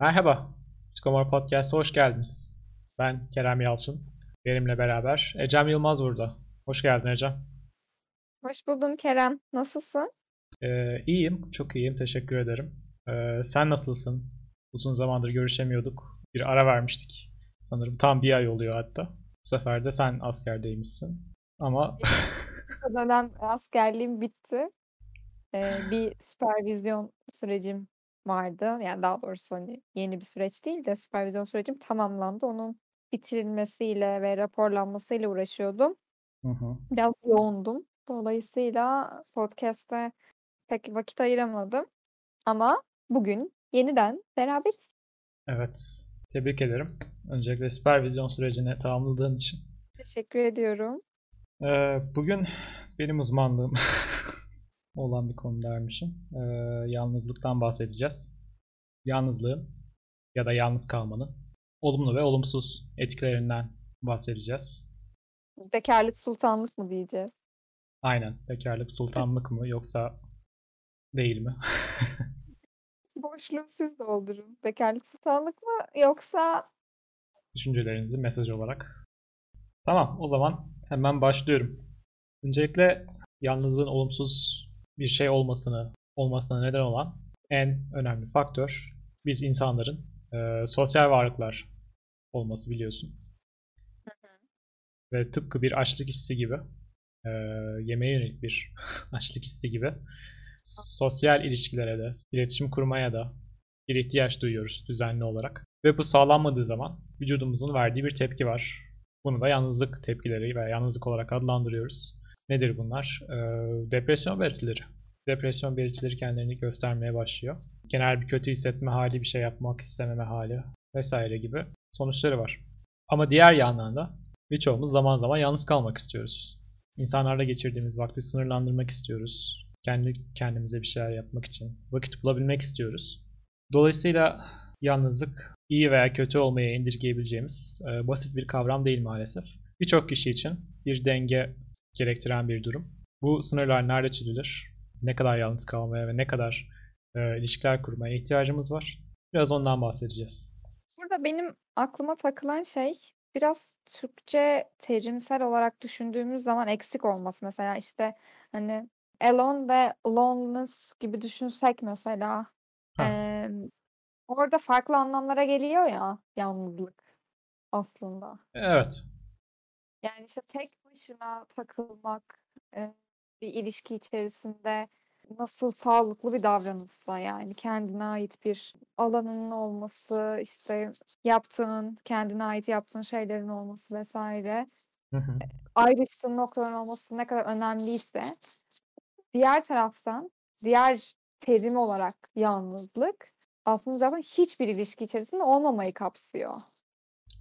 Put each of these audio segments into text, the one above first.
Merhaba, Skomor Podcast'a hoş geldiniz. Ben Kerem Yalçın. Benimle beraber Ecem Yılmaz burada. Hoş geldin Ecem. Hoş buldum Kerem. Nasılsın? Ee, iyiyim, çok iyiyim. Teşekkür ederim. Ee, sen nasılsın? Uzun zamandır görüşemiyorduk. Bir ara vermiştik. Sanırım tam bir ay oluyor hatta. Bu sefer de sen askerdeymişsin. Ama dönem askerliğim bitti. Ee, bir süpervizyon sürecim vardı. Yani daha doğrusu hani yeni bir süreç değil de süpervizyon sürecim tamamlandı. Onun bitirilmesiyle ve raporlanmasıyla uğraşıyordum. Hı hı. Biraz yoğundum. Dolayısıyla podcast'te pek vakit ayıramadım. Ama bugün yeniden beraberiz. evet, tebrik ederim. Öncelikle süpervizyon sürecini tamamladığın için. Teşekkür ediyorum. Ee, bugün benim uzmanlığım olan bir konu dermişim. Ee, yalnızlıktan bahsedeceğiz. Yalnızlığın ya da yalnız kalmanın olumlu ve olumsuz etkilerinden bahsedeceğiz. Bekarlık sultanlık mı diyeceğiz? Aynen. Bekarlık sultanlık mı yoksa değil mi? Boşluğu siz doldurun. Bekarlık sultanlık mı yoksa Düşüncelerinizi mesaj olarak. Tamam, o zaman hemen başlıyorum. Öncelikle yalnızlığın olumsuz bir şey olmasını olmasına neden olan en önemli faktör biz insanların e, sosyal varlıklar olması biliyorsun. Ve tıpkı bir açlık hissi gibi, e, yemeğe yönelik bir açlık hissi gibi sosyal ilişkilere de, iletişim kurmaya da bir ihtiyaç duyuyoruz düzenli olarak. Ve bu sağlanmadığı zaman vücudumuzun verdiği bir tepki var. Bunu da yalnızlık tepkileri veya yalnızlık olarak adlandırıyoruz. Nedir bunlar? Ee, depresyon belirtileri. Depresyon belirtileri kendilerini göstermeye başlıyor. Genel bir kötü hissetme hali, bir şey yapmak istememe hali vesaire gibi sonuçları var. Ama diğer yandan da birçoğumuz zaman zaman yalnız kalmak istiyoruz. İnsanlarla geçirdiğimiz vakti sınırlandırmak istiyoruz. Kendi kendimize bir şeyler yapmak için vakit bulabilmek istiyoruz. Dolayısıyla yalnızlık iyi veya kötü olmaya indirgeyebileceğimiz e, basit bir kavram değil maalesef. Birçok kişi için bir denge gerektiren bir durum. Bu sınırlar nerede çizilir? Ne kadar yalnız kalmaya ve ne kadar e, ilişkiler kurmaya ihtiyacımız var? Biraz ondan bahsedeceğiz. burada benim aklıma takılan şey biraz Türkçe terimsel olarak düşündüğümüz zaman eksik olması. Mesela işte hani alone ve loneliness gibi düşünsek mesela Ha, em, orada farklı anlamlara geliyor ya yalnızlık aslında. evet. Yani işte tek başına takılmak e, bir ilişki içerisinde nasıl sağlıklı bir davranışsa yani kendine ait bir alanının olması, işte yaptığın, kendine ait yaptığın şeylerin olması vesaire, ayrıştığın noktaların olması ne kadar önemliyse diğer taraftan diğer terim olarak yalnızlık aslında zaten hiçbir ilişki içerisinde olmamayı kapsıyor.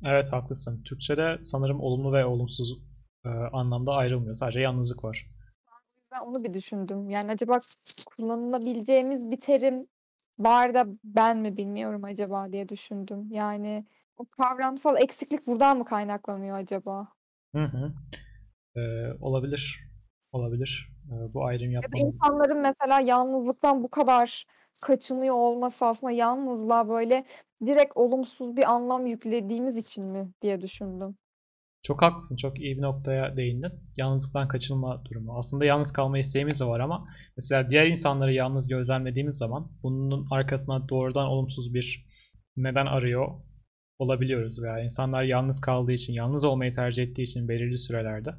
Evet haklısın. Türkçe'de sanırım olumlu ve olumsuz e, anlamda ayrılmıyor. Sadece yalnızlık var. O yüzden onu bir düşündüm. Yani acaba kullanılabileceğimiz bir terim var da ben mi bilmiyorum acaba diye düşündüm. Yani o kavramsal eksiklik buradan mı kaynaklanıyor acaba? Hı hı. E, olabilir. Olabilir. E, bu ayrım Ya yapmamız. insanların mesela yalnızlıktan bu kadar kaçınıyor olması aslında yalnızlığa böyle direkt olumsuz bir anlam yüklediğimiz için mi diye düşündüm. Çok haklısın. Çok iyi bir noktaya değindin. Yalnızlıktan kaçınma durumu. Aslında yalnız kalma isteğimiz de var ama mesela diğer insanları yalnız gözlemlediğimiz zaman bunun arkasına doğrudan olumsuz bir neden arıyor olabiliyoruz veya insanlar yalnız kaldığı için, yalnız olmayı tercih ettiği için belirli sürelerde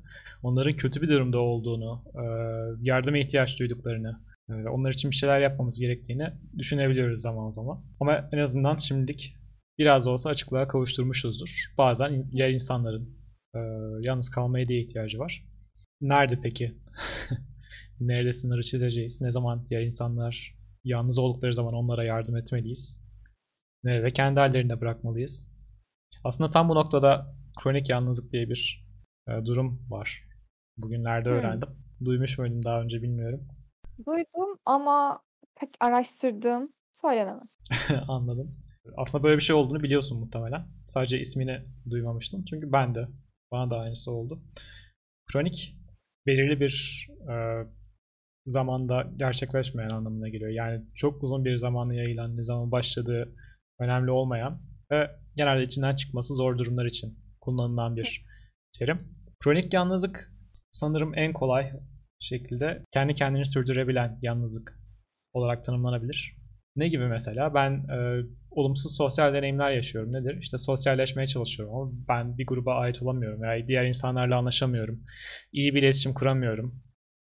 onların kötü bir durumda olduğunu, yardıma ihtiyaç duyduklarını, onlar için bir şeyler yapmamız gerektiğini düşünebiliyoruz zaman zaman. Ama en azından şimdilik biraz olsa açıklığa kavuşturmuşuzdur. Bazen diğer insanların e, yalnız kalmaya diye ihtiyacı var. Nerede peki? Nerede sınırı çizeceğiz? Ne zaman diğer insanlar yalnız oldukları zaman onlara yardım etmeliyiz? Nerede kendi hallerine bırakmalıyız? Aslında tam bu noktada kronik yalnızlık diye bir e, durum var. Bugünlerde Hmm. öğrendim. Duymuş muydun daha önce bilmiyorum. Duydum ama pek araştırdığım söylenemez. Anladım. Aslında böyle bir şey olduğunu biliyorsun muhtemelen. Sadece ismini duymamıştım. Çünkü ben de. Bana da aynısı oldu. Kronik belirli bir e, zamanda gerçekleşmeyen anlamına geliyor. Yani çok uzun bir zamana yayılan, ne zaman başladığı önemli olmayan ve genelde içinden çıkması zor durumlar için kullanılan bir terim. Kronik yalnızlık sanırım en kolay şekilde kendi kendini sürdürebilen yalnızlık olarak tanımlanabilir. Ne gibi mesela? Ben e, olumsuz sosyal deneyimler yaşıyorum. Nedir? İşte sosyalleşmeye çalışıyorum ama ben bir gruba ait olamıyorum. Yani diğer insanlarla anlaşamıyorum. İyi bir iletişim kuramıyorum.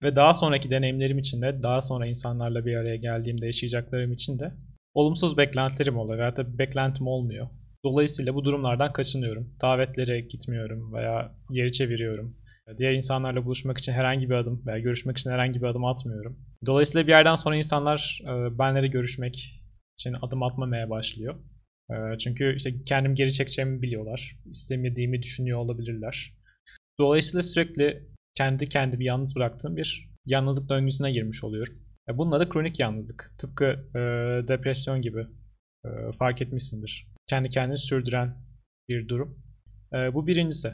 Ve daha sonraki deneyimlerim için de, daha sonra insanlarla bir araya geldiğimde yaşayacaklarım için de olumsuz beklentilerim oluyor veya da beklentim olmuyor. Dolayısıyla bu durumlardan kaçınıyorum. Davetlere gitmiyorum veya geri çeviriyorum. Diğer insanlarla buluşmak için herhangi bir adım veya görüşmek için herhangi bir adım atmıyorum. Dolayısıyla bir yerden sonra insanlar e, benleri görüşmek için adım atmamaya başlıyor. E, çünkü işte kendim geri çekeceğimi biliyorlar. İstemediğimi düşünüyor olabilirler. Dolayısıyla sürekli kendi kendimi yalnız bıraktığım bir yalnızlık döngüsüne girmiş oluyorum. Bunun adı kronik yalnızlık. Tıpkı e, depresyon gibi e, fark etmişsindir. Kendi kendini sürdüren bir durum. E, bu birincisi.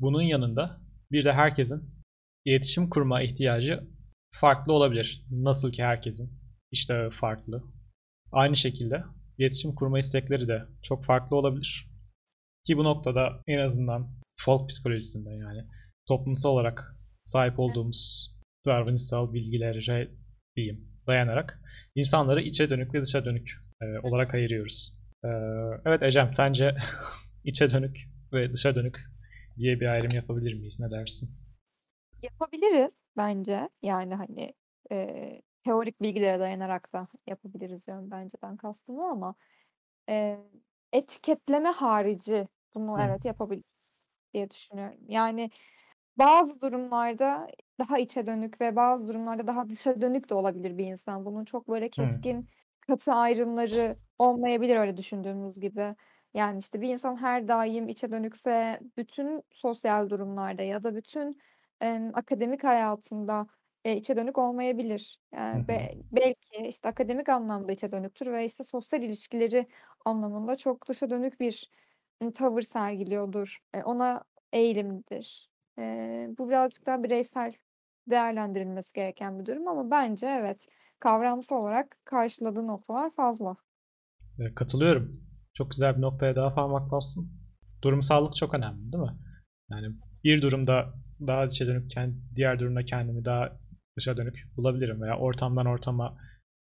Bunun yanında bir de herkesin iletişim kurma ihtiyacı farklı olabilir. Nasıl ki herkesin işte farklı. Aynı şekilde iletişim kurma istekleri de çok farklı olabilir. Ki bu noktada en azından folk psikolojisinde yani toplumsal olarak sahip olduğumuz davranışsal bilgilere diyeyim dayanarak insanları içe dönük ve dışa dönük e, olarak ayırıyoruz. E, evet Ecem sence içe dönük ve dışa dönük diye bir ayrım yapabilir miyiz? Ne dersin? Yapabiliriz bence. Yani hani e, teorik bilgilere dayanarak da yapabiliriz diyorum benceden kastım o ama e, etiketleme harici bunu Hı. evet yapabiliriz diye düşünüyorum. Yani bazı durumlarda daha içe dönük ve bazı durumlarda daha dışa dönük de olabilir bir insan. Bunun çok böyle Hı. keskin, katı ayrımları olmayabilir öyle düşündüğümüz gibi. Yani işte bir insan her daim içe dönükse bütün sosyal durumlarda ya da bütün em, akademik hayatında e, içe dönük olmayabilir. Hı be- belki işte akademik anlamda içe dönüktür ve işte sosyal ilişkileri anlamında çok dışa dönük bir tavır sergiliyordur. E, ona eğilimlidir. E, bu birazcık daha bireysel değerlendirilmesi gereken bir durum ama bence evet kavramsal olarak karşıladığı noktalar fazla. E, Katılıyorum. Çok güzel bir noktaya daha parmak bastın. Durumsallık çok önemli, değil mi? Yani bir durumda daha içe dönükken diğer durumda kendimi daha dışa dönük bulabilirim veya ortamdan ortama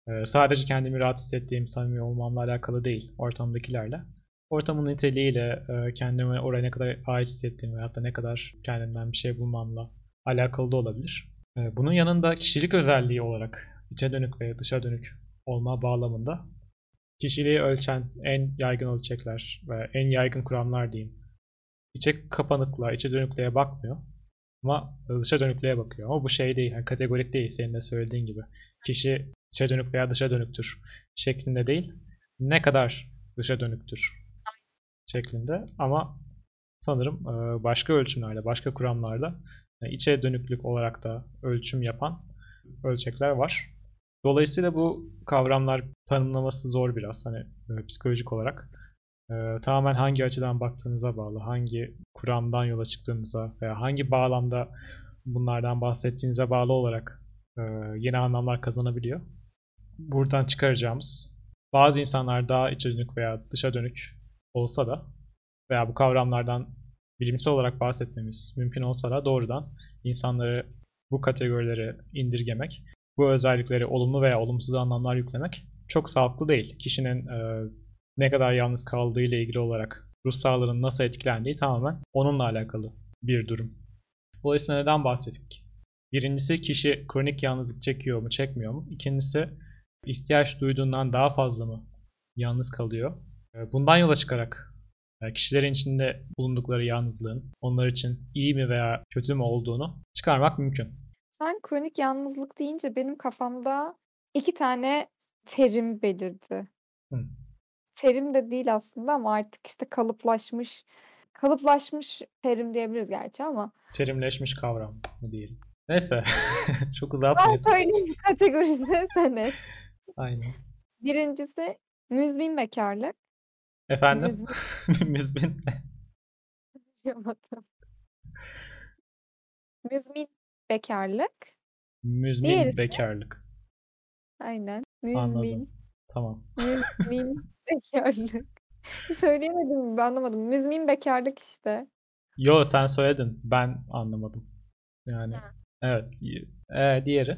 e, sadece kendimi rahat hissettiğim, samimi olmamla alakalı değil, ortamdakilerle. Ortamın niteliğiyle e, kendimi oraya ne kadar ait hissettiğim veyahut da ne kadar kendimden bir şey bulmamla alakalı da olabilir. E, Bunun yanında kişilik özelliği olarak içe dönük ve dışa dönük olma bağlamında kişiliği ölçen en yaygın ölçekler ve en yaygın kuramlar diyeyim. İçe kapanıklığa, içe dönüklüğe bakmıyor. Ama dışa dönüklüğe bakıyor. Ama bu şey değil, yani kategorik değil senin de söylediğin gibi. Kişi içe dönük veya dışa dönüktür şeklinde değil. Ne kadar dışa dönüktür şeklinde ama sanırım e, başka ölçümlerle, başka kuramlarla e, içe dönüklük olarak da ölçüm yapan ölçekler var. Dolayısıyla bu kavramlar tanımlaması zor biraz hani e, psikolojik olarak. E, tamamen hangi açıdan baktığınıza bağlı, hangi kuramdan yola çıktığınıza veya hangi bağlamda bunlardan bahsettiğinize bağlı olarak e, yeni anlamlar kazanabiliyor. Buradan çıkaracağımız bazı insanlar daha içe dönük veya dışa dönük olsa da veya bu kavramlardan bilimsel olarak bahsetmemiz mümkün olsa da doğrudan insanları bu kategorilere indirgemek bu özellikleri olumlu veya olumsuz anlamlar yüklemek çok sağlıklı değil. Kişinin e, ne kadar yalnız kaldığı ile ilgili olarak ruh sağlığının nasıl etkilendiği tamamen onunla alakalı bir durum. Dolayısıyla neden bahsettik? Birincisi kişi kronik yalnızlık çekiyor mu, çekmiyor mu? İkincisi ihtiyaç duyduğundan daha fazla mı yalnız kalıyor? E, bundan yola çıkarak e, kişilerin içinde bulundukları yalnızlığın onlar için iyi mi veya kötü mü olduğunu çıkarmak mümkün. Sen kronik yalnızlık deyince benim kafamda iki tane terim belirdi. Hı. Terim de değil aslında ama artık işte kalıplaşmış kalıplaşmış terim diyebiliriz gerçi ama Terimleşmiş kavram mı diyelim. Neyse. Çok ben uzatmayalım. söyleyeyim bu kategoride sene. Aynen. Birincisi müzmin bekarlık. Efendim? Müzmin Müzmin. Müzmin bekarlık. Müzmin Diğerisi bekarlık. aynen. Anladım. Müzmin. Tamam. Müzmin Bekarlık. Söyleyemedim mi? Ben anlamadım. Müzmin bekarlık işte. Yo sen söyledin. Ben anlamadım. Yani Ha. evet. Ee, diğeri.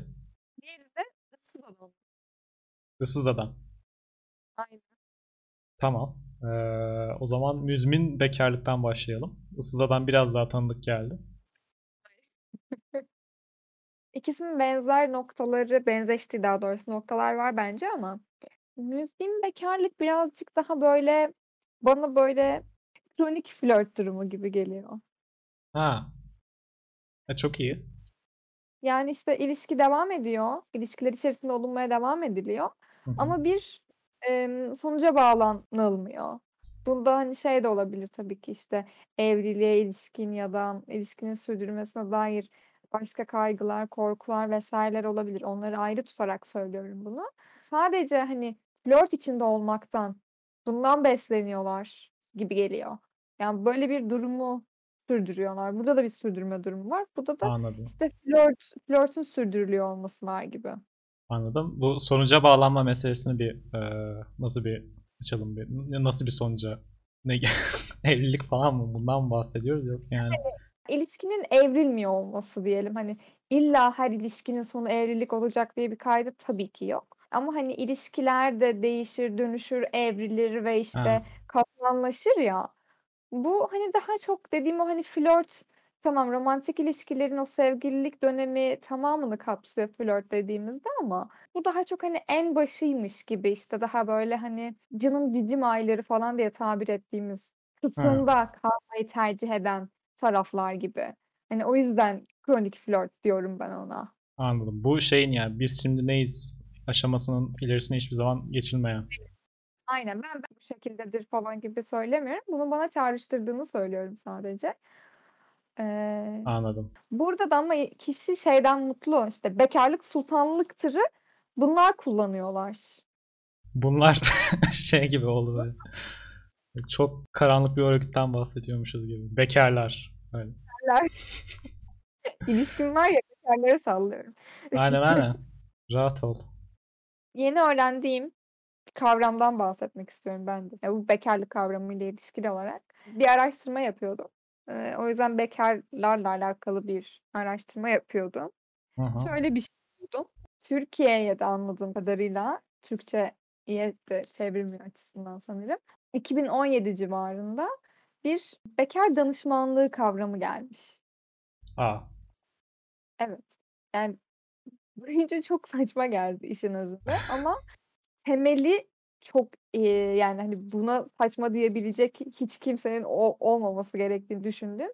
Diğeri de ıssız adam. Issız adam. Aynen. Tamam. Ee, o zaman müzmin bekarlıktan başlayalım. Issız adam biraz daha tanıdık geldi. İkisinin benzer noktaları, benzeştiği daha doğrusu noktalar var bence ama müzmin bekarlık birazcık daha böyle bana böyle kronik flört durumu gibi geliyor. Ha. E, çok iyi. Yani işte ilişki devam ediyor. İlişkiler içerisinde olunmaya devam ediliyor. Hı hı. Ama bir em, sonuca bağlanılmıyor. Bunda hani şey de olabilir tabii ki işte evliliğe ilişkin ya da ilişkinin sürdürülmesine dair başka kaygılar, korkular vesaireler olabilir. Onları ayrı tutarak söylüyorum bunu. Sadece hani flört içinde olmaktan, bundan besleniyorlar gibi geliyor. Yani böyle bir durumu sürdürüyorlar. Burada da bir sürdürme durumu var. Burada da Anladım. işte flört, flörtün sürdürülüyor olması var gibi. Anladım. Bu sonuca bağlanma meselesini bir e, nasıl bir açalım bir. Nasıl bir sonuca? Ne evlilik falan mı? Bundan mı bahsediyoruz? Yok yani. İlişkinin evrilmiyor olması diyelim. Hani illa her ilişkinin sonu evlilik olacak diye bir kaydı tabii ki yok. Ama hani ilişkiler de değişir, dönüşür, evrilir ve işte Ha. katmanlaşır ya. Bu hani daha çok dediğim o hani flört tamam romantik ilişkilerin o sevgililik dönemi tamamını kapsıyor flört dediğimizde ama bu daha çok hani en başıymış gibi işte daha böyle hani canım cicim ayları falan diye tabir ettiğimiz Ha. kısımda kalmayı tercih eden taraflar gibi. Hani o yüzden kronik flört diyorum ben ona. Anladım. Bu şeyin yani biz şimdi neyiz aşamasının ilerisine hiçbir zaman geçilmeyen. Aynen ben, ben bu şekildedir falan gibi söylemiyorum. Bunu bana çağrıştırdığını söylüyorum sadece. Ee, Anladım. burada da ama kişi şeyden mutlu. İşte bekarlık sultanlıktırı bunlar kullanıyorlar. Bunlar şey gibi oldu böyle. Çok karanlık bir örgütten bahsediyormuşuz gibi. Bekarlar. Öyle. İlişkim var ya bekarları sallıyorum. Aynen aynen. Rahat ol. Yeni öğrendiğim kavramdan bahsetmek istiyorum ben de. Ya bu bekarlık kavramıyla ilişkili olarak bir araştırma yapıyordum. Ee, o yüzden bekarlarla alakalı bir araştırma yapıyordum. Hı. Şöyle bir şey buldum. Türkiye'ye de anladığım kadarıyla Türkçe'ye de çevrilmiyor açısından sanırım. 2017 civarında bir bekar danışmanlığı kavramı gelmiş. Aa. Evet. Yani duyunca çok saçma geldi işin özünde ama temeli çok iyi. Yani hani buna saçma diyebilecek hiç kimsenin o, olmaması gerektiğini düşündüm.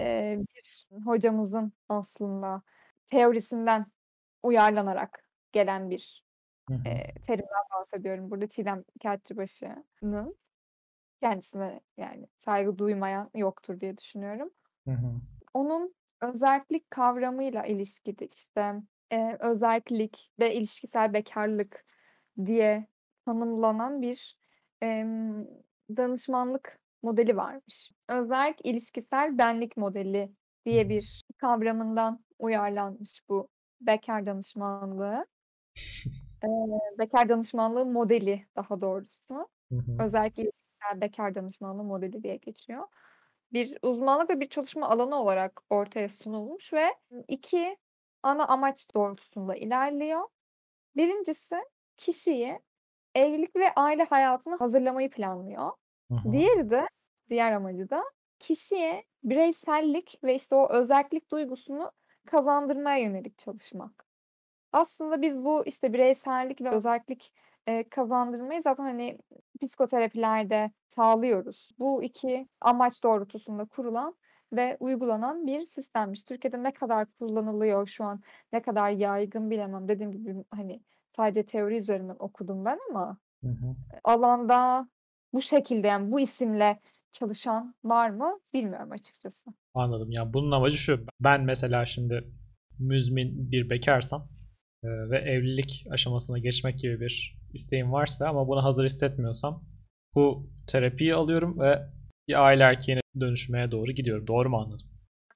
Ee, bir hocamızın aslında teorisinden uyarlanarak gelen bir e, terimden bahsediyorum. Burada Çiğdem Kağıtçıbaşı'nın kendisine yani saygı duymayan yoktur diye düşünüyorum. Hı hı. Onun özellik kavramıyla ilişkili işte e, özellik ve ilişkisel bekarlık diye tanımlanan bir em, danışmanlık modeli varmış. Özerk ilişkisel benlik modeli diye bir kavramından uyarlanmış bu bekar danışmanlığı. Ee, bekar danışmanlığı modeli daha doğrusu. Hı hı. Özellikle ilişkisel bekar danışmanlığı modeli diye geçiyor. Bir uzmanlık ve bir çalışma alanı olarak ortaya sunulmuş ve iki ana amaç doğrultusunda ilerliyor. Birincisi kişiyi evlilik ve aile hayatını hazırlamayı planlıyor. Hı hı. Diğeri de, diğer amacı da kişiye bireysellik ve işte o özellik duygusunu kazandırmaya yönelik çalışmak. Aslında biz bu işte bireysellik ve özellik e, kazandırmayı zaten hani psikoterapilerde sağlıyoruz. Bu iki amaç doğrultusunda kurulan ve uygulanan bir sistemmiş. Türkiye'de ne kadar kullanılıyor şu an, ne kadar yaygın bilemem. Dediğim gibi hani sadece teori üzerinden okudum ben ama Hı hı. alanda bu şekilde yani bu isimle çalışan var mı bilmiyorum açıkçası. Anladım. Yani bunun amacı şu. Ben mesela şimdi müzmin bir bekarsam ve evlilik aşamasına geçmek gibi bir isteğim varsa ama buna hazır hissetmiyorsam bu terapiyi alıyorum ve bir aile erkeğine dönüşmeye doğru gidiyorum. Doğru mu anladım?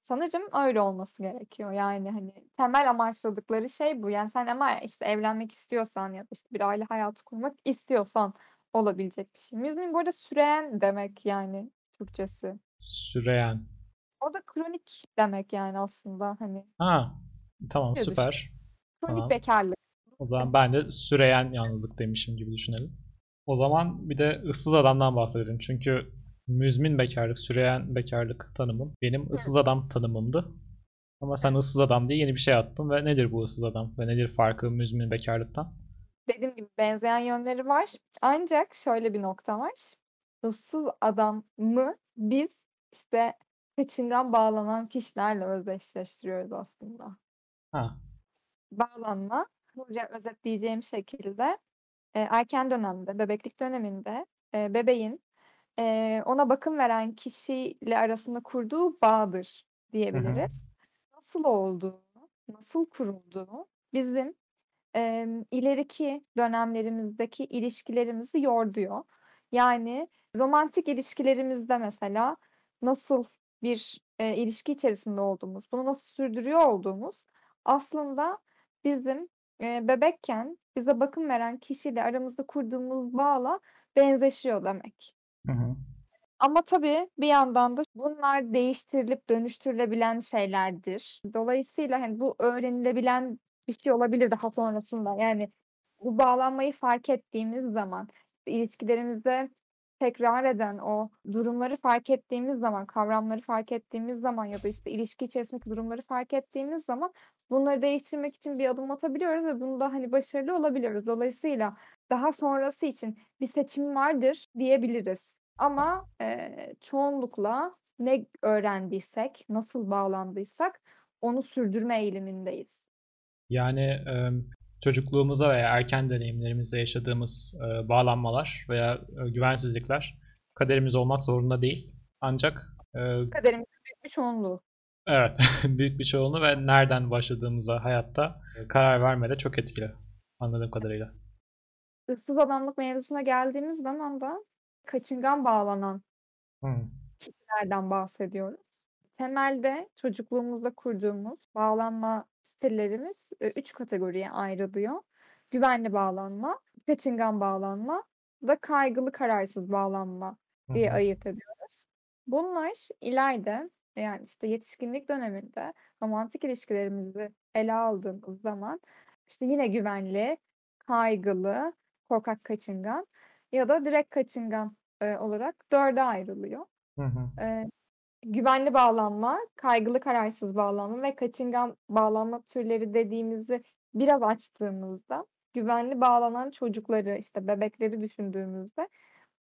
Sanırım öyle olması gerekiyor. Yani hani temel amaçladıkları şey bu. Yani sen ama işte evlenmek istiyorsan ya da işte bir aile hayatı kurmak istiyorsan olabilecek bir şey. Müzmin bu arada süreyen demek yani Türkçesi. Süreyen. O da kronik demek yani aslında hani Ha, tamam ne düşün? Kronik Tamam. bekarlık. O zaman ben de süreyen yalnızlık demişim gibi düşünelim. O zaman bir de ıssız adamdan bahsedelim. Çünkü müzmin bekarlık, süreyen bekarlık tanımım benim ıssız adam tanımımdı. Ama sen ıssız adam diye yeni bir şey attın ve nedir bu ıssız adam ve nedir farkı müzmin bekarlıktan? Dediğim gibi benzeyen yönleri var. Ancak şöyle bir nokta var. Issız adamı biz işte peçinden bağlanan kişilerle özdeşleştiriyoruz aslında. Ha, Bağlanma, burada özetleyeceğim şekilde e, erken dönemde, bebeklik döneminde e, bebeğin e, ona bakım veren kişiyle arasında kurduğu bağdır hı hı, diyebiliriz. Nasıl olduğunu, nasıl kurulduğunu bizim e, ileriki dönemlerimizdeki ilişkilerimizi yorduyor. Yani romantik ilişkilerimizde mesela nasıl bir e, ilişki içerisinde olduğumuz, bunu nasıl sürdürüyor olduğumuz aslında bizim e, bebekken bize bakım veren kişiyle aramızda kurduğumuz bağla benzeşiyor demek. hı hı. Ama tabii bir yandan da bunlar değiştirilip dönüştürülebilen şeylerdir. Dolayısıyla hani bu öğrenilebilen bir şey olabilir daha sonrasında. Yani bu bağlanmayı fark ettiğimiz zaman, ilişkilerimizde tekrar eden o durumları fark ettiğimiz zaman, kavramları fark ettiğimiz zaman ya da işte ilişki içerisindeki durumları fark ettiğimiz zaman bunları değiştirmek için bir adım atabiliyoruz ve bunda hani başarılı olabiliyoruz. Dolayısıyla daha sonrası için bir seçim vardır diyebiliriz. Ama eee, çoğunlukla ne öğrendiysek, nasıl bağlandıysak onu sürdürme eğilimindeyiz. Yani e, çocukluğumuza veya erken deneyimlerimizde yaşadığımız e, bağlanmalar veya e, güvensizlikler kaderimiz olmak zorunda değil. Ancak e, Kaderimizin büyük bir çoğunluğu. evet büyük bir çoğunluğu ve nereden başladığımıza hayatta karar vermede çok etkili anladığım kadarıyla. Issız adamlık mevzusuna geldiğimiz zaman da kaçıngan bağlanan Hı, kişilerden bahsediyoruz. Temelde çocukluğumuzda kurduğumuz bağlanma stillerimiz e, üç kategoriye ayrılıyor. Güvenli bağlanma, kaçıngan bağlanma ve kaygılı kararsız bağlanma diye hı, ayırt ediyoruz. Bunlar ileride yani işte yetişkinlik döneminde romantik ilişkilerimizi ele aldığımız zaman işte yine güvenli, kaygılı, korkak kaçıngan ya da direkt kaçıngan e, olarak dörde ayrılıyor. hı hı, E, güvenli bağlanma, kaygılı kararsız bağlanma ve kaçıngan bağlanma türleri dediğimizi biraz açtığımızda güvenli bağlanan çocukları işte bebekleri düşündüğümüzde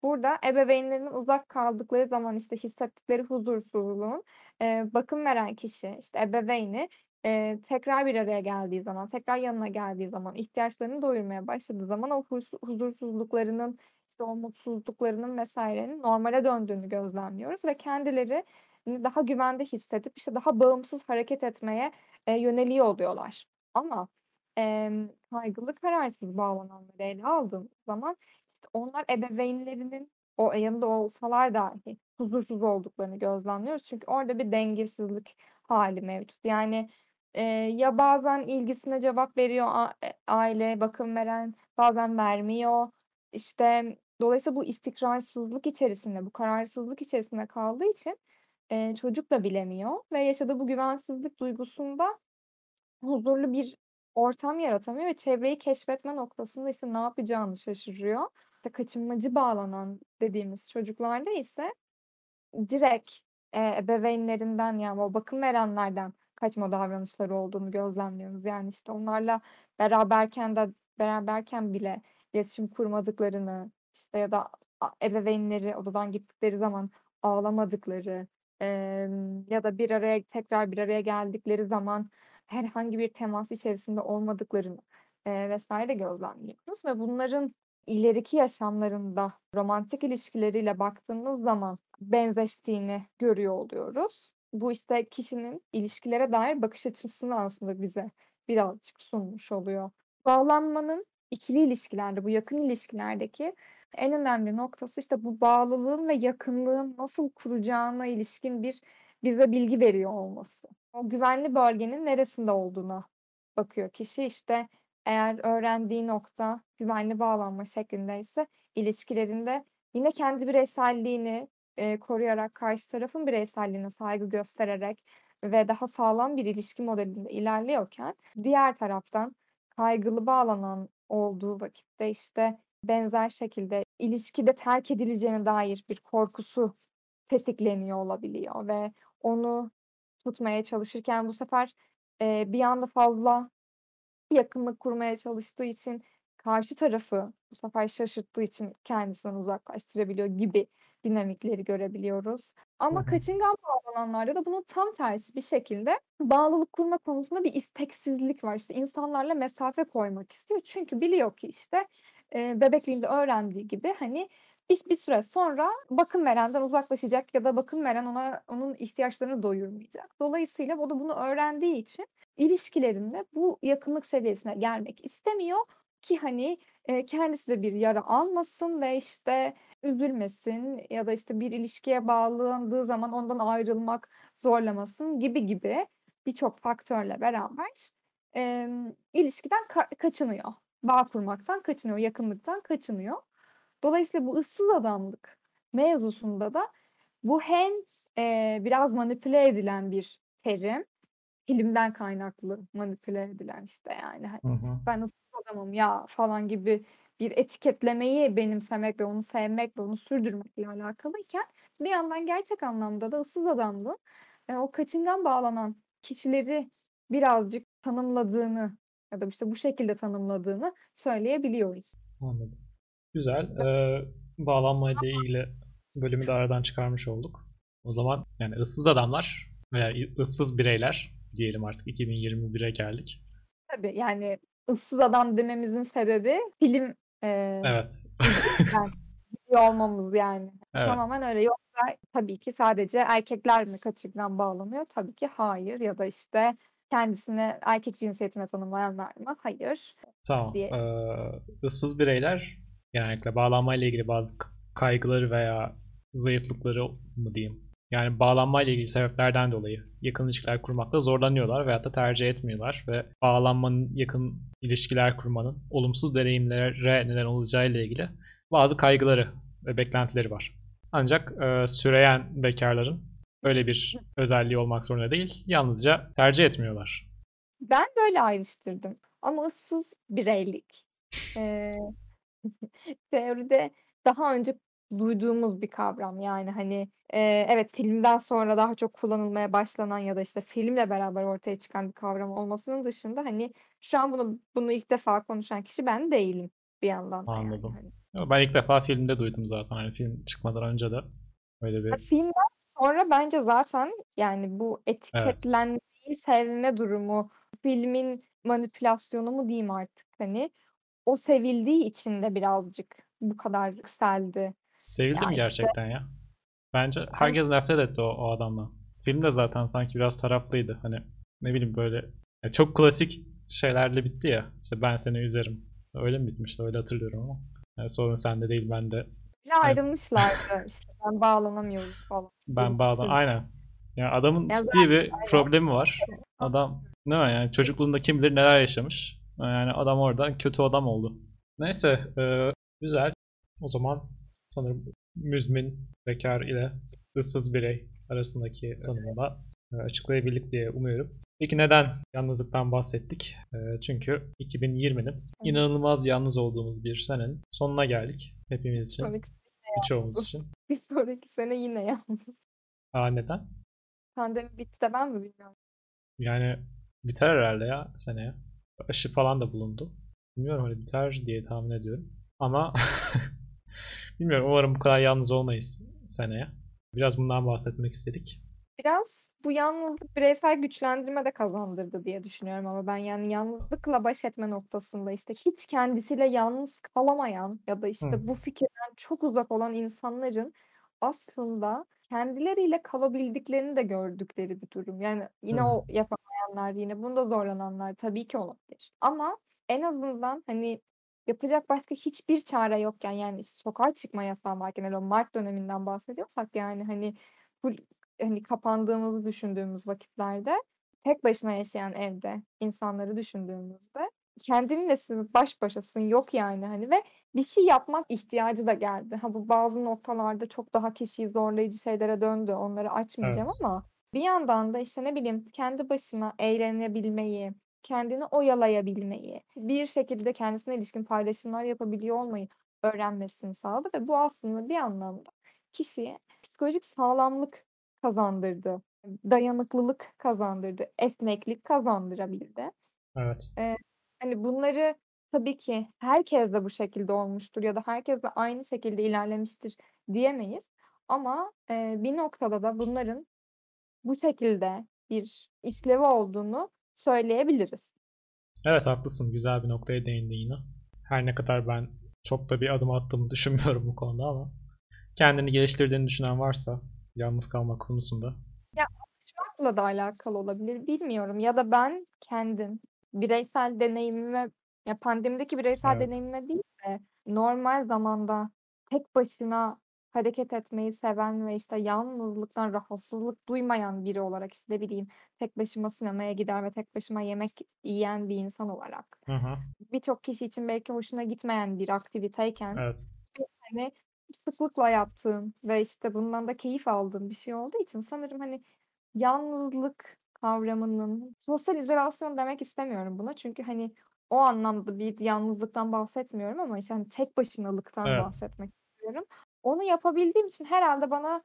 burada ebeveynlerinin uzak kaldıkları zaman işte hissettikleri huzursuzluğun e, bakım veren kişi işte ebeveyni e, tekrar bir araya geldiği zaman tekrar yanına geldiği zaman ihtiyaçlarını doyurmaya başladığı zaman o huz- huzursuzluklarının işte o mutsuzluklarının vesairenin normale döndüğünü gözlemliyoruz ve kendileri daha güvende hissedip işte daha bağımsız hareket etmeye e, yöneliyor oluyorlar. Ama e, kaygılı kararsız bağlananları ele aldığımız zaman işte onlar ebeveynlerinin o yanında olsalar dahi huzursuz olduklarını gözlemliyoruz. Çünkü orada bir dengesizlik hali mevcut. Yani e, ya bazen ilgisine cevap veriyor e, aile, bakım veren, bazen vermiyor. İşte dolayısıyla bu istikrarsızlık içerisinde, bu kararsızlık içerisinde kaldığı için e, çocuk da bilemiyor ve yaşadığı bu güvensizlik duygusunda huzurlu bir ortam yaratamıyor ve çevreyi keşfetme noktasında işte ne yapacağını şaşırıyor. İşte kaçınmacı bağlanan dediğimiz çocuklarda ise direkt e, ebeveynlerinden yani o bakım verenlerden kaçma davranışları olduğunu gözlemliyoruz. Yani işte onlarla beraberken de beraberken bile iletişim kurmadıklarını işte ya da a- ebeveynleri odadan gittikleri zaman ağlamadıkları em, ya da bir araya tekrar bir araya geldikleri zaman herhangi bir temas içerisinde olmadıklarını e, vesaire gözlemliyoruz ve bunların ileriki yaşamlarında romantik ilişkileriyle baktığımız zaman benzeştiğini görüyor oluyoruz. Bu işte kişinin ilişkilere dair bakış açısını aslında bize birazcık sunmuş oluyor. Bağlanmanın ikili ilişkilerde, bu yakın ilişkilerdeki en önemli noktası işte bu bağlılığın ve yakınlığın nasıl kuracağına ilişkin bir bize bilgi veriyor olması. O güvenli bölgenin neresinde olduğuna bakıyor kişi işte eğer öğrendiği nokta güvenli bağlanma şeklindeyse ilişkilerinde yine kendi bireyselliğini, eee, koruyarak, karşı tarafın bireyselliğine saygı göstererek ve daha sağlam bir ilişki modelinde ilerliyorken, diğer taraftan kaygılı bağlanan olduğu vakitte, işte, benzer şekilde ilişkide terk edileceğine dair bir korkusu tetikleniyor olabiliyor ve onu tutmaya çalışırken bu sefer, eee, bir anda fazla yakınlık kurmaya çalıştığı için karşı tarafı bu sefer şaşırttığı için kendisinden uzaklaştırabiliyor gibi dinamikleri görebiliyoruz. Ama kaçıngan bağlananlarda da bunun tam tersi bir şekilde bağlılık kurma konusunda bir isteksizlik var. İşte, insanlarla mesafe koymak istiyor. Çünkü biliyor ki, işte, eee, bebekliğinde öğrendiği gibi, hani, bir bir süre sonra bakım verenden uzaklaşacak ya da bakım veren ona onun ihtiyaçlarını doyurmayacak. Dolayısıyla o da bunu öğrendiği için ilişkilerinde bu yakınlık seviyesine gelmek istemiyor ki, hani, eee, kendisi de bir yara almasın ve, işte, üzülmesin ya da, işte, bir ilişkiye bağlandığı zaman ondan ayrılmak zorlamasın gibi gibi birçok faktörle beraber, emm, ilişkiden ka kaçınıyor. Bağ kurmaktan kaçınıyor, yakınlıktan kaçınıyor. Dolayısıyla bu ıssız adamlık mevzusunda da bu hem, eee, biraz manipüle edilen bir terim, filmden kaynaklı manipüle edilen, işte, yani, hani, Hı hı. "Ben ıssız adamım ya." falan gibi bir etiketlemeyi benimsemek ve onu sevmek ve onu sürdürmekle alakalıyken bir yandan gerçek anlamda da ıssız adamlığın, eee, o kaçıngan bağlanan kişileri birazcık tanımladığını ya da, işte, bu şekilde tanımladığını söyleyebiliyoruz. Anladım. Güzel. Eee, bağlanmayla ilgili bölümü de aradan çıkarmış olduk. O zaman yani ıssız adamlar veya ıssız bireyler diyelim artık 2021'e geldik. Tabii, yani, ıssız adam dememizin sebebi film, eee, Evet. biliyor olmamız yani. Evet. Tamamen öyle. Yoksa tabii ki sadece erkekler mi kaçıngan bağlanıyor? Tabii ki hayır ya da, işte, kendisini erkek cinsiyetine tanımlayanlar mı? Hayır Tamam. diye. Eee, ıssız bireyler genellikle bağlanmayla ilgili bazı kaygıları veya zayıflıkları mı diyeyim, yani bağlanmayla ilgili sebeplerden dolayı yakın ilişkiler kurmakta zorlanıyorlar veyahut da tercih etmiyorlar ve bağlanmanın, yakın ilişkiler kurmanın olumsuz deneyimlere neden olacağıyla ilgili bazı kaygıları ve beklentileri var. Ancak, eee, süreyen bekârların öyle bir özelliği olmak zorunda değil, yalnızca tercih etmiyorlar. Ben böyle ayrıştırdım ama ıssız bireylik, eee, teoride daha önce duyduğumuz bir kavram. Yani, hani, eee, evet, filmden sonra daha çok kullanılmaya başlanan ya da, işte, filmle beraber ortaya çıkan bir kavram olmasının dışında, hani, şu an bunu bunu ilk defa konuşan kişi ben değilim bir yandan da yani, Anladım. Yo, ben ilk defa filmde duydum zaten. Hani, film çıkmadan önce de öyle bir filmden sonra bence zaten, yani, bu Evet. etiketlenmeyi sevme durumu, filmin manipülasyonu mu diyeyim artık, hani, o sevildiği için de birazcık bu kadar yükseldi. Sevildi Ya, mi işte gerçekten ya? Bence Ben herkes nefret etti o o adamdan. Film de zaten sanki biraz taraflıydı. Hani, ne bileyim, böyle, ya, çok klasik şeylerle bitti ya. İşte, "Ben seni üzerim." Öyle mi bitmişti? Öyle hatırlıyorum ama. Yani, "Sorun sende değil, bende." Bile ayrılmışlardı. İşte, "Ben bağlanamıyorum." falan. Ben Birisi bağla sürdü. Aynen. Ya, adamın Ya, ciddi bir aynen. problemi var. Adam, değil mi, yani, çocukluğunda kim bilir neler yaşamış. Yani, adam orada kötü adam oldu. Neyse, eee, güzel. O zaman sanırım müzmin bekâr ile ıssız birey arasındaki tanımı da, eee, açıklayabildik diye umuyorum. Peki neden yalnızlıktan bahsettik? Eee, çünkü 2020'nin Hı. inanılmaz yalnız olduğumuz bir senenin sonuna geldik hepimiz için, sene birçoğumuz için. Bir sonraki sene yine yalnız. A, neden? Pandemi bitti de ben mi bilmiyorum. Yani, biter herhâlde ya seneye. Aşı falan da bulundu. Bilmiyorum, hani, biter diye tahmin ediyorum ama bilmiyorum, umarım bu kadar yalnız olmayız seneye. Biraz bundan bahsetmek istedik. Biraz bu yalnızlık bireysel güçlendirme de kazandırdı diye düşünüyorum ama ben, yani, yalnızlıkla baş etme noktasında, işte, hiç kendisiyle yalnız kalamayan ya da, Hı. işte, bu fikirden çok uzak olan insanların aslında kendileriyle kalabildiklerini de gördükleri bir durum. Yani, yine Hı. o yapamayanlar, yine bunda zorlananlar tabii ki olabilir ama en azından, hani, yapacak başka hiçbir çare yokken, yani, sokağa çıkma yasağı varken, hele o mart döneminden bahsediyorsak, yani, hani, ful hani, kapandığımızı düşündüğümüz vakitlerde tek başına yaşayan evde insanları düşündüğümüzde kendinlesin, baş başasın, yok yani hani ve bir şey yapmak ihtiyacı da geldi. Ha bu bazı noktalarda çok daha kişiyi zorlayıcı şeylere döndü. Onları açmayacağım Evet. ama bir yandan da işte ne bileyim kendi başına eğlenebilmeyi, kendini oyalayabilmeyi, bir şekilde kendisine ilişkin paylaşımlar yapabiliyor olmayı öğrenmesini sağladı ve bu aslında bir anlamda kişiye psikolojik sağlamlık kazandırdı, dayanıklılık kazandırdı, esneklik kazandırabildi. Evet. Eee, hani bunları tabii ki herkes de bu şekilde olmuştur ya da herkes de aynı şekilde ilerlemiştir diyemeyiz ama, eee, bir noktada da bunların bu şekilde bir işlevi olduğunu söyleyebiliriz. Evet haklısın. Güzel bir noktaya değindin yine. Her ne kadar ben çok da bir adım attığımı düşünmüyorum bu konuda ama kendini geliştirdiğini düşünen varsa yalnız kalmak konusunda Ya alışmakla da alakalı olabilir, bilmiyorum ya da ben kendim bireysel deneyimime ya pandemideki bireysel Evet. deneyimime değil de normal zamanda tek başına hareket etmeyi seven ve işte yalnızlıktan rahatsızlık duymayan biri olarak işte ne bileyim tek başıma sinemaya gider ve tek başıma yemek yiyen bir insan olarak birçok kişi için belki hoşuna gitmeyen bir aktiviteyken Evet. hani sıklıkla yaptığım ve işte bundan da keyif aldığım bir şey olduğu için sanırım hani yalnızlık kavramının sosyal izolasyon demek istemiyorum buna. Çünkü hani o anlamda bir yalnızlıktan bahsetmiyorum ama işte hani tek başınalıktan Evet. bahsetmek istiyorum. Onu yapabildiğim için herhalde bana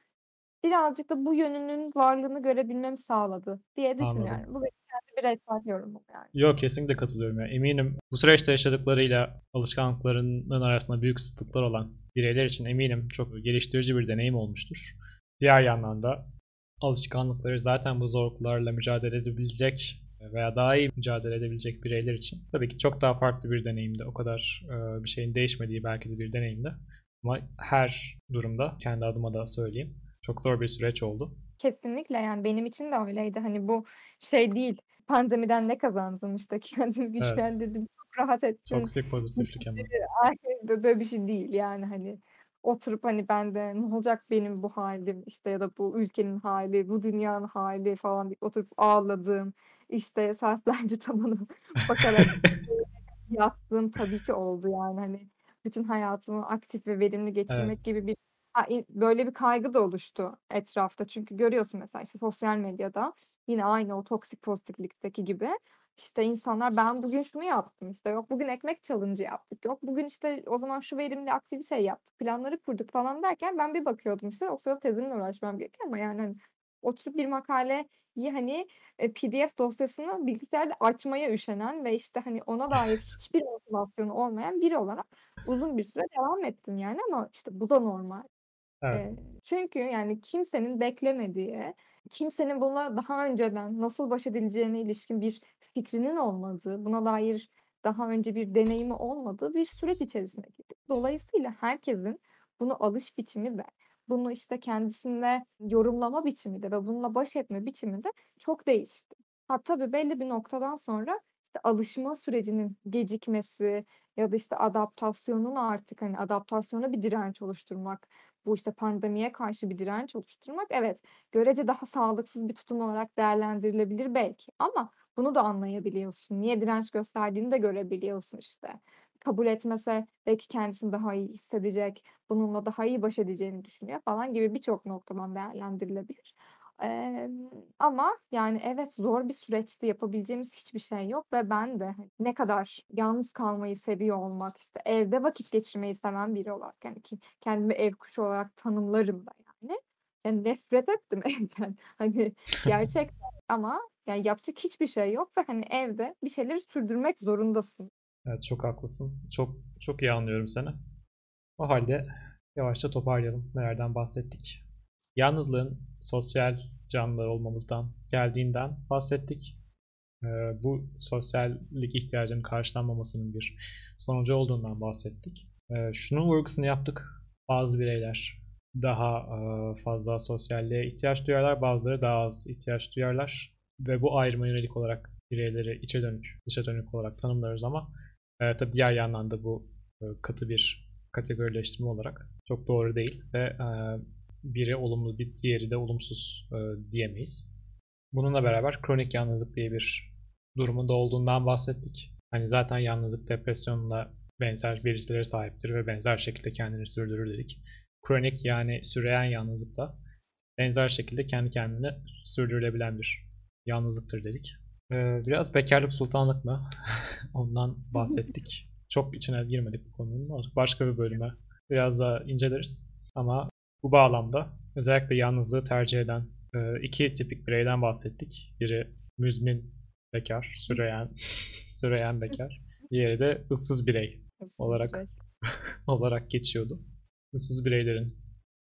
birazcık da bu yönünün varlığını görebilmemi sağladı diye Anladım. düşünüyorum. Bu benim kendi bireysel yorumum yani. Yok kesinlikle katılıyorum ya. Eminim bu süreçte yaşadıklarıyla alışkanlıklarının arasında büyük zıtlıklar olan bireyler için eminim çok geliştirici bir deneyim olmuştur. Diğer yandan da alışkanlıkları zaten bu zorluklarla mücadele edebilecek veya daha iyi mücadele edebilecek bireyler için tabii ki çok daha farklı bir deneyimde. O kadar e, bir şeyin değişmediği belki de bir deneyimde. Ama her durumda kendi adıma da söyleyeyim. Çok zor bir süreç oldu. Kesinlikle yani benim için de öyleydi. Hani bu şey değil. Pandemiden ne kazandım işte kendimi Evet. güçlendirdim, çok rahat ettim. Toksik pozitiflik. Aynen bö- böyle bir şey değil yani hani oturup hani ben de ne olacak benim bu halim işte ya da bu ülkenin hali, bu dünyanın hali falan deyip oturup ağladığım işte saatlerce tavana bakarak yattığım tabii ki oldu yani hani bütün hayatımı aktif ve verimli geçirmek Evet. gibi bir ha, i- böyle bir kaygı da oluştu etrafta. Çünkü görüyorsun mesela işte sosyal medyada yine aynı o toksik pozitiflikteki gibi işte insanlar ben bugün şunu yaptım işte yok bugün ekmek challenge yaptık yok bugün işte o zaman şu verimli aktivite yaptık planları kurduk falan derken ben bir bakıyordum işte o sırada tezimle uğraşmam gerekiyor ama yani hani oturup bir makaleyi hani e, PDF dosyasını bilgisayarda açmaya üşenen ve işte hani ona dair hiçbir motivasyonu olmayan biri olarak uzun bir süre devam ettim yani ama işte bu da normal. Evet. çünkü yani kimsenin beklemediği, kimsenin buna daha önceden nasıl baş edileceğine ilişkin bir fikrinin olmadığı, buna dair daha önce bir deneyimi olmadığı bir süreç içerisine girdik. Dolayısıyla herkesin bunu alış biçimi de, bunu işte kendisinde yorumlama biçimi de ve bununla baş etme biçimi de çok değişti. Ha tabii belli bir noktadan sonra işte alışma sürecinin gecikmesi ya da işte adaptasyonun artık hani adaptasyona bir direnç oluşturmak, bu işte pandemiye karşı bir direnç oluşturmak evet görece daha sağlıksız bir tutum olarak değerlendirilebilir belki ama bunu da anlayabiliyorsun. Niye direnç gösterdiğini de görebiliyorsun işte. Kabul etmese belki kendisini daha iyi hissedecek, bununla daha iyi baş edeceğini düşünüyor falan gibi birçok noktadan değerlendirilebilir. Ama yani evet zor bir süreçti yapabileceğimiz hiçbir şey yok ve ben de hani ne kadar yalnız kalmayı seviyor olmak işte evde vakit geçirmeyi seven biri olarak yani ki kendimi ev kuşu olarak tanımlarım da yani. Yani nefret ettim evden. Hani gerçekten ama yani yapacak hiçbir şey yok ve hani evde bir şeyleri sürdürmek zorundasın. Evet çok haklısın. Çok çok iyi anlıyorum seni. O halde yavaşça toparlayalım. Nelerden bahsettik? Yalnızlığın sosyal canlılar olmamızdan geldiğinden bahsettik. Ee, bu sosyallik ihtiyacının karşılanmamasının bir sonucu olduğundan bahsettik. Ee, şunun vurgusunu yaptık. Bazı bireyler daha e, fazla sosyalliğe ihtiyaç duyarlar, bazıları daha az ihtiyaç duyarlar. Ve bu ayrıma yönelik olarak bireyleri içe dönük, dışa dönük olarak tanımlarız ama e, tabii diğer yandan da bu e, katı bir kategorileştirme olarak çok doğru değil ve e, biri olumlu bir diğeri de olumsuz e, diyemeyiz. Bununla beraber kronik yalnızlık diye bir durumun da olduğundan bahsettik. Hani zaten yalnızlık depresyonla benzer belirtilere sahiptir ve benzer şekilde kendini sürdürür dedik. Kronik yani süreyen yalnızlık da benzer şekilde kendi kendine sürdürülebilen bir yalnızlıktır dedik. Ee, biraz bekarlık sultanlık mı? Ondan bahsettik. Çok içine girmedik bu konunun. Başka bir bölüme biraz daha inceleriz. Ama bu bağlamda özellikle yalnızlığı tercih eden e, iki tipik bireyden bahsettik. Biri müzmin bekar, süreyen, süreyen bekar. Diğeri de ıssız birey olarak olarak geçiyordu. Issız bireylerin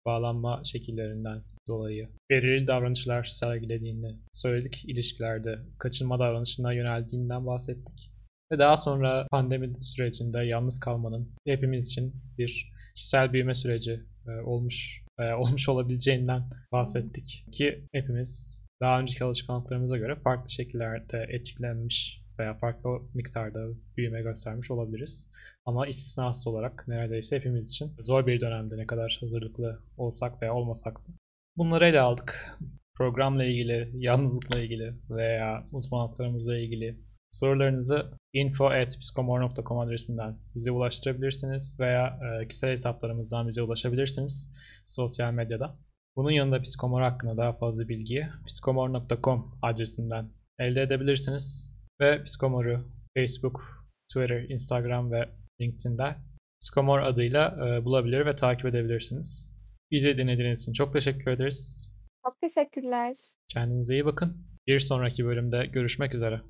bağlanma şekillerinden dolayı belirli davranışlar sergilediğini söyledik. İlişkilerde kaçınma davranışına yöneldiğinden bahsettik. Ve daha sonra pandemi sürecinde yalnız kalmanın hepimiz için bir kişisel büyüme süreci e, olmuş olmuş olabileceğinden bahsettik ki hepimiz daha önceki alışkanlıklarımıza göre farklı şekillerde etkilenmiş veya farklı miktarda büyüme göstermiş olabiliriz. Ama istisnasız olarak neredeyse hepimiz için zor bir dönemde ne kadar hazırlıklı olsak veya olmasak da. Bunları ele aldık. Programla ilgili, yalnızlıkla ilgili veya uzmanlıklarımızla ilgili sorularınızı info.psikomor.com adresinden bize ulaştırabilirsiniz veya e, kişisel hesaplarımızdan bize ulaşabilirsiniz sosyal medyada. Bunun yanında Psikomor hakkında daha fazla bilgiyi psikomor.com adresinden elde edebilirsiniz. Ve Psikomor'u Facebook, Twitter, Instagram ve LinkedIn'de Psikomor adıyla e, bulabilir ve takip edebilirsiniz. Bizi dinlediğiniz için çok teşekkür ederiz. Çok teşekkürler. Kendinize iyi bakın. Bir sonraki bölümde görüşmek üzere.